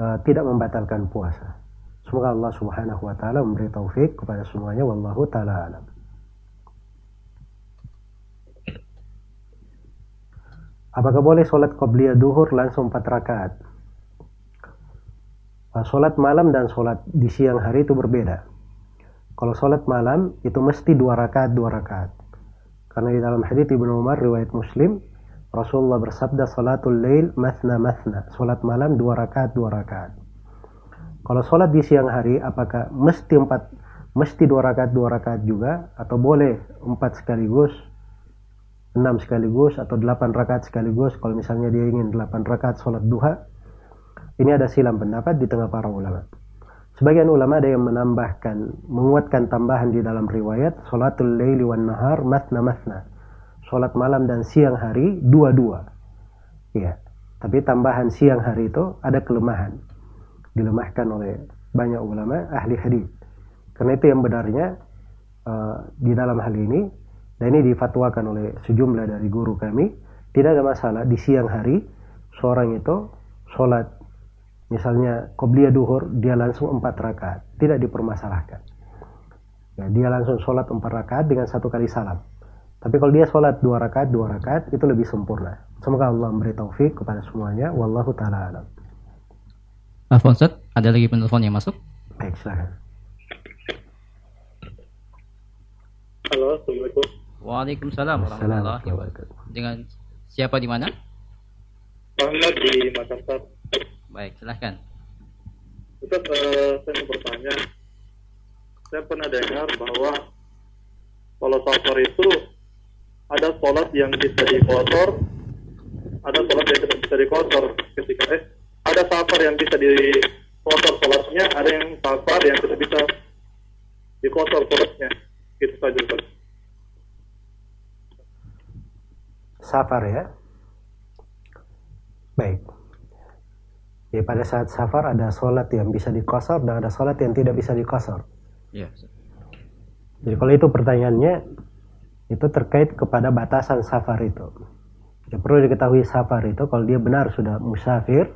uh, tidak membatalkan puasa. Semoga Allah Subhanahu wa taala memberi taufik kepada semuanya wallahu taala alam. Apakah boleh sholat qobliyah duhur langsung 4 rakaat? Sholat malam dan sholat di siang hari itu berbeda. Kalau sholat malam itu mesti dua rakaat dua rakaat. Karena di dalam hadits Ibnu Umar riwayat Muslim Rasulullah bersabda salatul lail mathna mathna. Sholat malam dua rakaat dua rakaat. Kalau sholat di siang hari, apakah mesti empat, mesti dua rakaat dua rakaat juga, atau boleh empat sekaligus, enam sekaligus, atau delapan rakaat sekaligus? Kalau misalnya dia ingin delapan rakaat sholat duha, ini ada silam pendapat di tengah para ulama. Sebagian ulama ada yang menambahkan, menguatkan tambahan di dalam riwayat, sholatul laili wan nahar masna masna. Sholat malam dan siang hari dua-dua. Ya, tapi tambahan siang hari itu ada kelemahan dilemahkan oleh banyak ulama ahli hadis. Karena itu yang benarnya uh, di dalam hal ini dan ini difatwakan oleh sejumlah dari guru kami tidak ada masalah di siang hari seorang itu sholat misalnya qobliyah duhur dia langsung empat rakaat tidak dipermasalahkan ya, dia langsung sholat empat rakaat dengan satu kali salam tapi kalau dia sholat dua rakaat dua rakaat itu lebih sempurna semoga Allah memberi taufik kepada semuanya wallahu taala alam Ustaz, ada lagi penelpon yang masuk? Baik, silakan. Halo, Assalamualaikum. Waalaikumsalam warahmatullahi wabarakatuh. Dengan siapa di mana? Muhammad di Makassar. Baik, silahkan. Ustaz, uh, saya mau bertanya. Saya pernah dengar bahwa kalau safar itu ada sholat yang bisa di motor, ada sholat yang tidak bisa dikosor ketika eh ada safar yang bisa dikosor sholatnya, ada yang safar yang tidak bisa dikosor sholatnya. Itu saja Ustaz. Safar ya. Baik. Ya, pada saat safar ada sholat yang bisa dikosor dan ada sholat yang tidak bisa dikosor. Ya. Jadi kalau itu pertanyaannya, itu terkait kepada batasan safar itu. Ya, perlu diketahui safar itu kalau dia benar sudah musafir,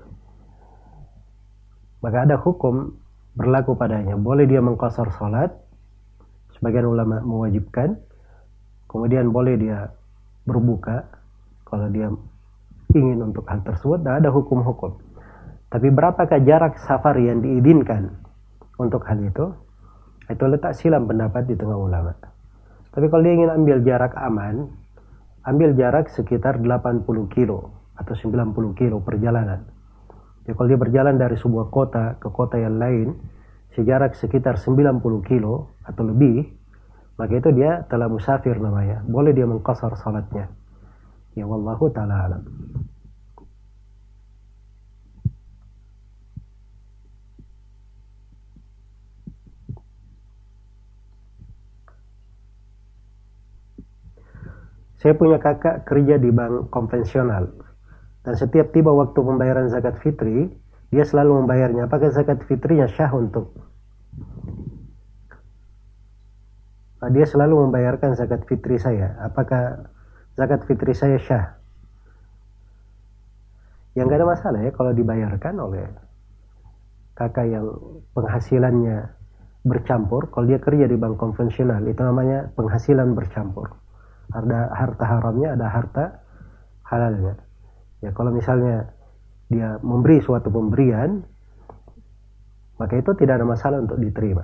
maka ada hukum berlaku padanya. Boleh dia mengkosor sholat, sebagian ulama mewajibkan, kemudian boleh dia berbuka kalau dia ingin untuk hal tersebut, dan ada hukum-hukum. Tapi berapakah jarak safar yang diizinkan untuk hal itu? Itu letak silam pendapat di tengah ulama. Tapi kalau dia ingin ambil jarak aman, ambil jarak sekitar 80 kilo atau 90 kilo perjalanan. Jadi kalau dia berjalan dari sebuah kota ke kota yang lain, sejarak sekitar 90 kilo atau lebih, maka itu dia telah musafir namanya. Boleh dia mengkosor salatnya. Ya wallahu ta'ala alam. Saya punya kakak kerja di bank konvensional. Dan setiap tiba waktu pembayaran zakat fitri, dia selalu membayarnya. Apakah zakat fitrinya syah untuk? Nah, dia selalu membayarkan zakat fitri saya. Apakah zakat fitri saya syah? Yang gak ada masalah ya kalau dibayarkan oleh kakak yang penghasilannya bercampur. Kalau dia kerja di bank konvensional, itu namanya penghasilan bercampur ada harta haramnya ada harta halalnya. Ya kalau misalnya dia memberi suatu pemberian maka itu tidak ada masalah untuk diterima.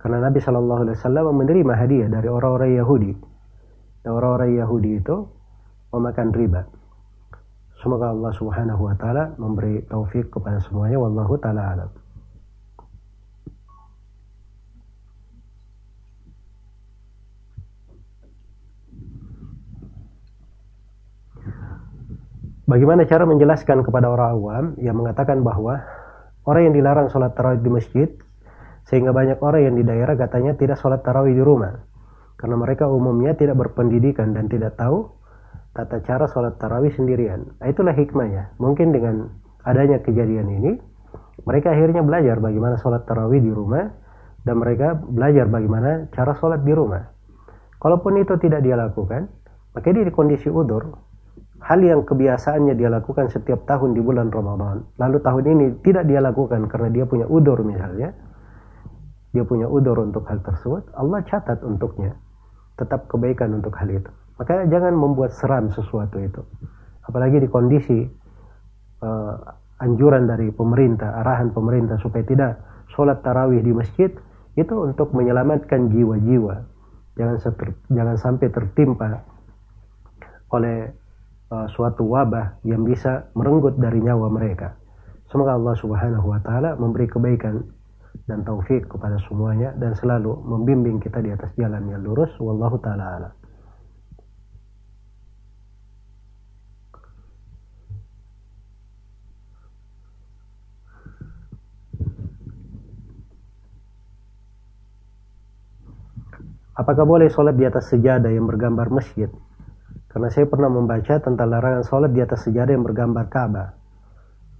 Karena Nabi Shallallahu Alaihi Wasallam menerima hadiah dari orang-orang Yahudi. Dan orang-orang Yahudi itu memakan riba. Semoga Allah Subhanahu Wa Taala memberi taufik kepada semuanya. Wallahu taala alam Bagaimana cara menjelaskan kepada orang awam yang mengatakan bahwa orang yang dilarang sholat tarawih di masjid sehingga banyak orang yang di daerah katanya tidak sholat tarawih di rumah karena mereka umumnya tidak berpendidikan dan tidak tahu tata cara sholat tarawih sendirian. Nah, itulah hikmahnya. Mungkin dengan adanya kejadian ini mereka akhirnya belajar bagaimana sholat tarawih di rumah dan mereka belajar bagaimana cara sholat di rumah. Kalaupun itu tidak dia lakukan, maka dia di kondisi udur, hal yang kebiasaannya dia lakukan setiap tahun di bulan Ramadan, lalu tahun ini tidak dia lakukan karena dia punya udur misalnya, dia punya udur untuk hal tersebut, Allah catat untuknya tetap kebaikan untuk hal itu. Makanya jangan membuat seram sesuatu itu. Apalagi di kondisi uh, anjuran dari pemerintah, arahan pemerintah supaya tidak sholat tarawih di masjid, itu untuk menyelamatkan jiwa-jiwa. Jangan, jangan sampai tertimpa oleh uh, suatu wabah yang bisa merenggut dari nyawa mereka. Semoga Allah Subhanahu wa taala memberi kebaikan dan taufik kepada semuanya dan selalu membimbing kita di atas jalan yang lurus wallahu taala alam. Apakah boleh sholat di atas sejadah yang bergambar masjid? Karena saya pernah membaca tentang larangan sholat di atas sejadah yang bergambar Ka'bah.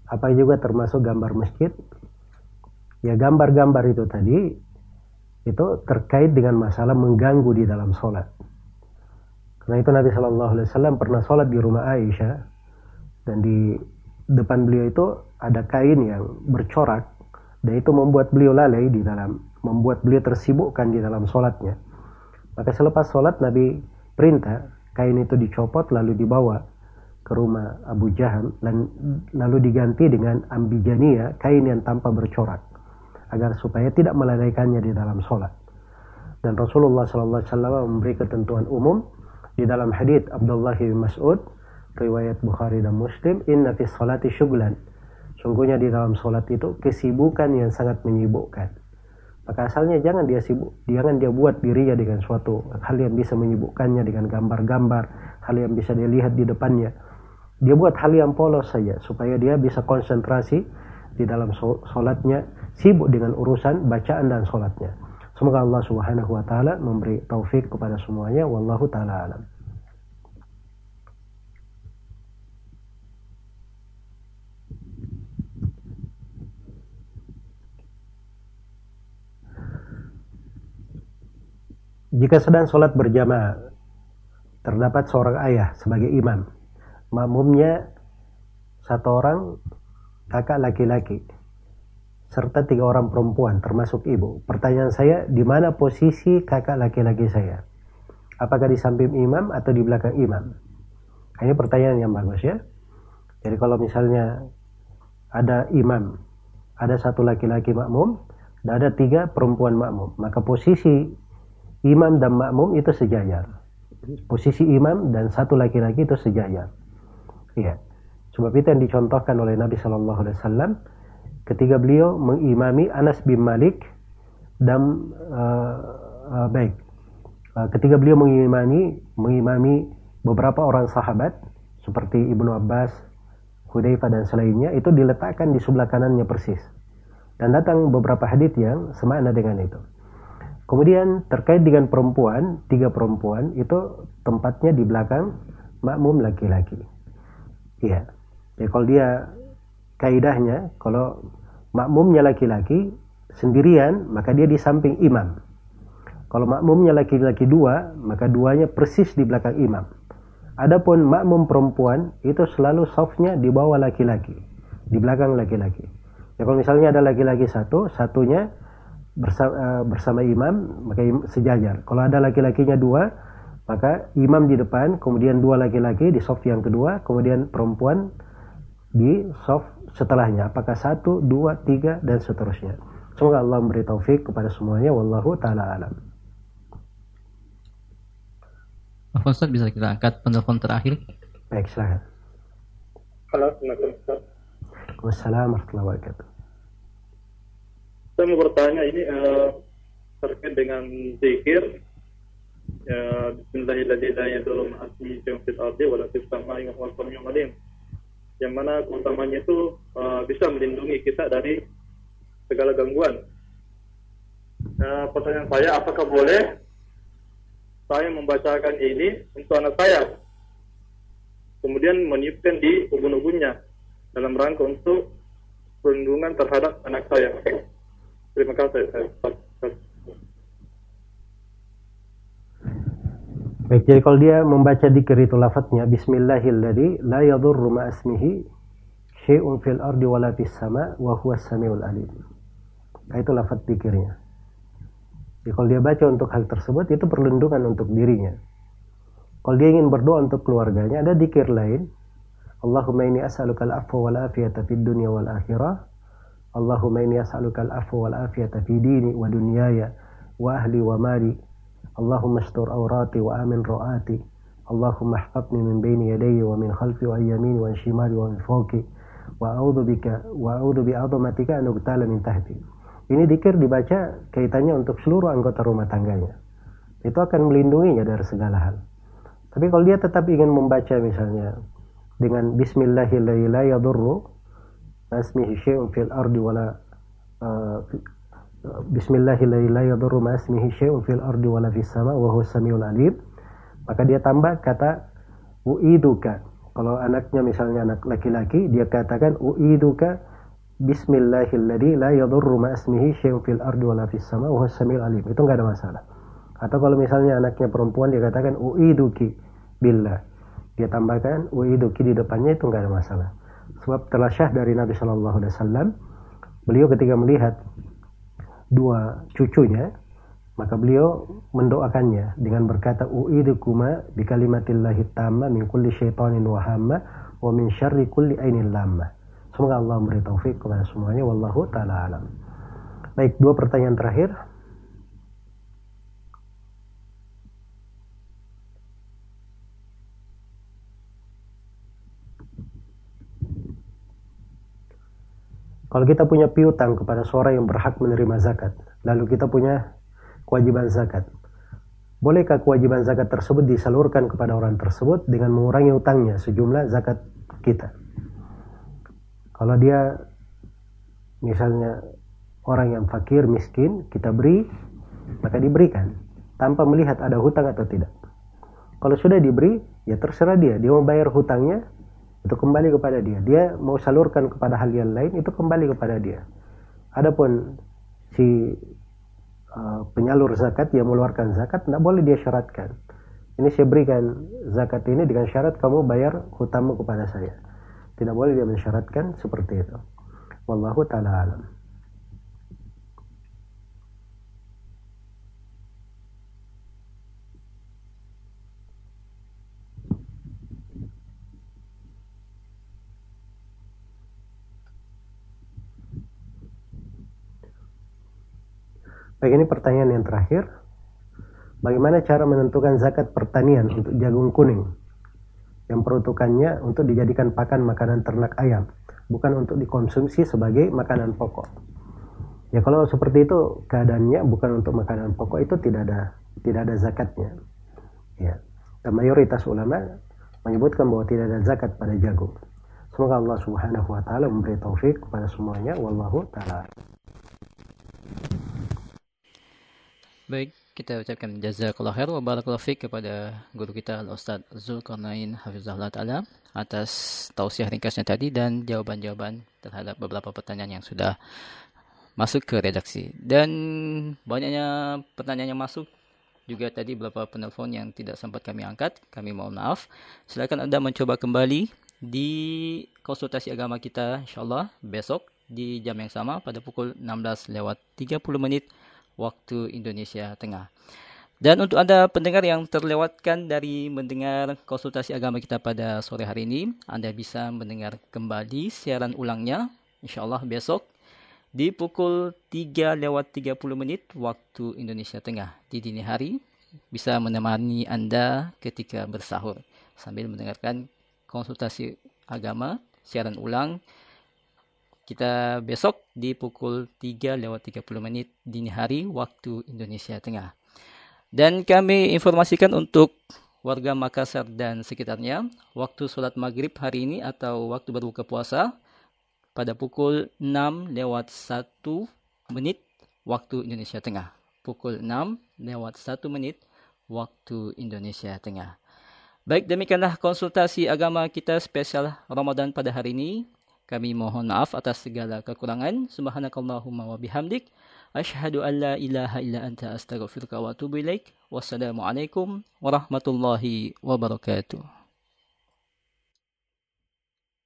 Apa juga termasuk gambar masjid? Ya gambar-gambar itu tadi itu terkait dengan masalah mengganggu di dalam sholat. Karena itu Nabi Shallallahu Alaihi Wasallam pernah sholat di rumah Aisyah dan di depan beliau itu ada kain yang bercorak dan itu membuat beliau lalai di dalam membuat beliau tersibukkan di dalam sholatnya. Maka selepas sholat Nabi perintah kain itu dicopot lalu dibawa ke rumah Abu Jahal dan lalu diganti dengan ambijania kain yang tanpa bercorak agar supaya tidak melalaikannya di dalam sholat. Dan Rasulullah SAW memberi ketentuan umum di dalam hadith Abdullah bin Mas'ud riwayat Bukhari dan Muslim inna fi salati syuglan. Sungguhnya di dalam sholat itu kesibukan yang sangat menyibukkan maka asalnya jangan dia sibuk, jangan dia buat dirinya dengan suatu hal yang bisa menyibukkannya dengan gambar-gambar, hal yang bisa dia lihat di depannya. dia buat hal yang polos saja supaya dia bisa konsentrasi di dalam sholatnya sibuk dengan urusan bacaan dan sholatnya semoga Allah subhanahu wa ta'ala memberi taufik kepada semuanya. Wallahu ta'ala alam Jika sedang sholat berjamaah, terdapat seorang ayah sebagai imam. Makmumnya satu orang kakak laki-laki serta tiga orang perempuan termasuk ibu. Pertanyaan saya, di mana posisi kakak laki-laki saya? Apakah di samping imam atau di belakang imam? Ini pertanyaan yang bagus ya. Jadi kalau misalnya ada imam, ada satu laki-laki makmum, dan ada tiga perempuan makmum, maka posisi imam dan makmum itu sejajar. Posisi imam dan satu laki-laki itu sejajar. Iya. Sebab itu yang dicontohkan oleh Nabi Shallallahu Alaihi Wasallam ketika beliau mengimami Anas bin Malik dan uh, uh, baik uh, ketika beliau mengimami mengimami beberapa orang sahabat seperti Ibnu Abbas, Hudzaifah dan selainnya itu diletakkan di sebelah kanannya persis. Dan datang beberapa hadits yang semakna dengan itu. Kemudian terkait dengan perempuan, tiga perempuan itu tempatnya di belakang makmum laki-laki. Iya. Ya kalau dia kaidahnya kalau makmumnya laki-laki sendirian maka dia di samping imam. Kalau makmumnya laki-laki dua maka duanya persis di belakang imam. Adapun makmum perempuan itu selalu softnya di bawah laki-laki, di belakang laki-laki. Ya kalau misalnya ada laki-laki satu, satunya bersama, uh, bersama imam maka im, sejajar. Kalau ada laki-lakinya dua, maka imam di depan, kemudian dua laki-laki di soft yang kedua, kemudian perempuan di soft setelahnya. Apakah satu, dua, tiga, dan seterusnya. Semoga Allah memberi taufik kepada semuanya. Wallahu ta'ala alam. Ustaz bisa kita angkat penelpon terakhir? Baik, silahkan. Halo, Assalamualaikum. Wassalamualaikum warahmatullahi wabarakatuh saya mau bertanya ini uh, terkait dengan zikir ya Bismillahirrahmanirrahim yang mana keutamanya itu uh, bisa melindungi kita dari segala gangguan. Nah, pertanyaan saya, apakah boleh saya membacakan ini untuk anak saya? Kemudian meniupkan di ubun-ubunnya dalam rangka untuk perlindungan terhadap anak saya. Terima kasih. Baik, jadi kalau dia membaca dikir itu lafadznya Bismillahilladzi la yadurru ma'asmihi syai'un fil ardi wala fis sama wa huwa samiul alim. Nah, itu lafadz dikirnya. Jadi kalau dia baca untuk hal tersebut itu perlindungan untuk dirinya. Kalau dia ingin berdoa untuk keluarganya ada dikir lain. Allahumma inni as'aluka al-afwa wal afiyata fid dunya wal akhirah Allahumma inni as'aluka al-afwa wal afiyata fi dini wa dunyaya wa ahli wa mali. Allahumma astur awrati wa amin ru'ati. Allahumma min baini yadayya wa min khalfi wa yamini wa shimali wa min. Wa a'udzu bika wa a'udzu bi 'azamatika an ugtala min tahti. Ini dikir dibaca kaitannya untuk seluruh anggota rumah tangganya. Itu akan melindunginya dari segala hal. Tapi kalau dia tetap ingin membaca misalnya dengan Bismillahirrahmanirrahim اسمه شيء في الأرض ولا بسم الله الذي لا يضر ما اسمه شيء في الأرض ولا في السماء وهو السميع العليم maka dia tambah kata uiduka kalau anaknya misalnya anak laki-laki dia katakan uiduka Bismillahilladzi la yadurru ma ismihi syai'un fil ardi wala fis sama wa samiul alim. Itu enggak ada masalah. Atau kalau misalnya anaknya perempuan dia katakan uiduki billah. Dia tambahkan uiduki di depannya itu enggak ada masalah. Sebab telah syah dari Nabi Shallallahu Alaihi Wasallam, beliau ketika melihat dua cucunya, maka beliau mendoakannya dengan berkata uidukuma bi kalimatillahi tamma min kulli syaitanin wa hamma wa min syarri kulli ainin lamma. Semoga Allah memberi taufik kepada semuanya wallahu taala alam. Baik, dua pertanyaan terakhir. Kalau kita punya piutang kepada seorang yang berhak menerima zakat, lalu kita punya kewajiban zakat, bolehkah kewajiban zakat tersebut disalurkan kepada orang tersebut dengan mengurangi utangnya sejumlah zakat kita. Kalau dia misalnya orang yang fakir, miskin, kita beri, maka diberikan tanpa melihat ada hutang atau tidak. Kalau sudah diberi, ya terserah dia. Dia mau bayar hutangnya, itu kembali kepada dia. Dia mau salurkan kepada hal yang lain, itu kembali kepada dia. Adapun si uh, penyalur zakat yang mengeluarkan zakat, tidak boleh dia syaratkan. Ini saya berikan zakat ini dengan syarat kamu bayar hutangmu kepada saya. Tidak boleh dia mensyaratkan seperti itu. Wallahu ta'ala alam. Baik ini pertanyaan yang terakhir. Bagaimana cara menentukan zakat pertanian untuk jagung kuning yang peruntukannya untuk dijadikan pakan makanan ternak ayam, bukan untuk dikonsumsi sebagai makanan pokok. Ya kalau seperti itu keadaannya bukan untuk makanan pokok itu tidak ada tidak ada zakatnya. Ya. Dan mayoritas ulama menyebutkan bahwa tidak ada zakat pada jagung. Semoga Allah Subhanahu wa taala memberi taufik kepada semuanya wallahu taala. Baik, kita ucapkan jazakallah khair wa barakallahu fiik kepada guru kita Al-Ustaz Zulkarnain Hafizahullah Ta'ala atas tausiah ringkasnya tadi dan jawaban-jawaban terhadap beberapa pertanyaan yang sudah masuk ke redaksi. Dan banyaknya pertanyaan yang masuk juga tadi beberapa penelpon yang tidak sempat kami angkat. Kami mohon maaf. Silakan Anda mencoba kembali di konsultasi agama kita insyaallah besok di jam yang sama pada pukul 16 lewat 30 menit waktu Indonesia Tengah. Dan untuk Anda pendengar yang terlewatkan dari mendengar konsultasi agama kita pada sore hari ini, Anda bisa mendengar kembali siaran ulangnya, insyaAllah besok, di pukul 3 lewat 30 menit waktu Indonesia Tengah di dini hari, bisa menemani Anda ketika bersahur sambil mendengarkan konsultasi agama, siaran ulang, kita besok di pukul 3 lewat 30 menit dini hari waktu Indonesia Tengah. Dan kami informasikan untuk warga Makassar dan sekitarnya, waktu sholat maghrib hari ini atau waktu berbuka puasa pada pukul 6 lewat 1 menit waktu Indonesia Tengah. Pukul 6 lewat 1 menit waktu Indonesia Tengah. Baik, demikianlah konsultasi agama kita spesial Ramadan pada hari ini. Kami mohon maaf atas segala kekurangan. Subhanakallahumma wa bihamdik. Ashhadu an la ilaha illa anta astaghfiruka wa atubu ilaik. Wassalamualaikum warahmatullahi wabarakatuh.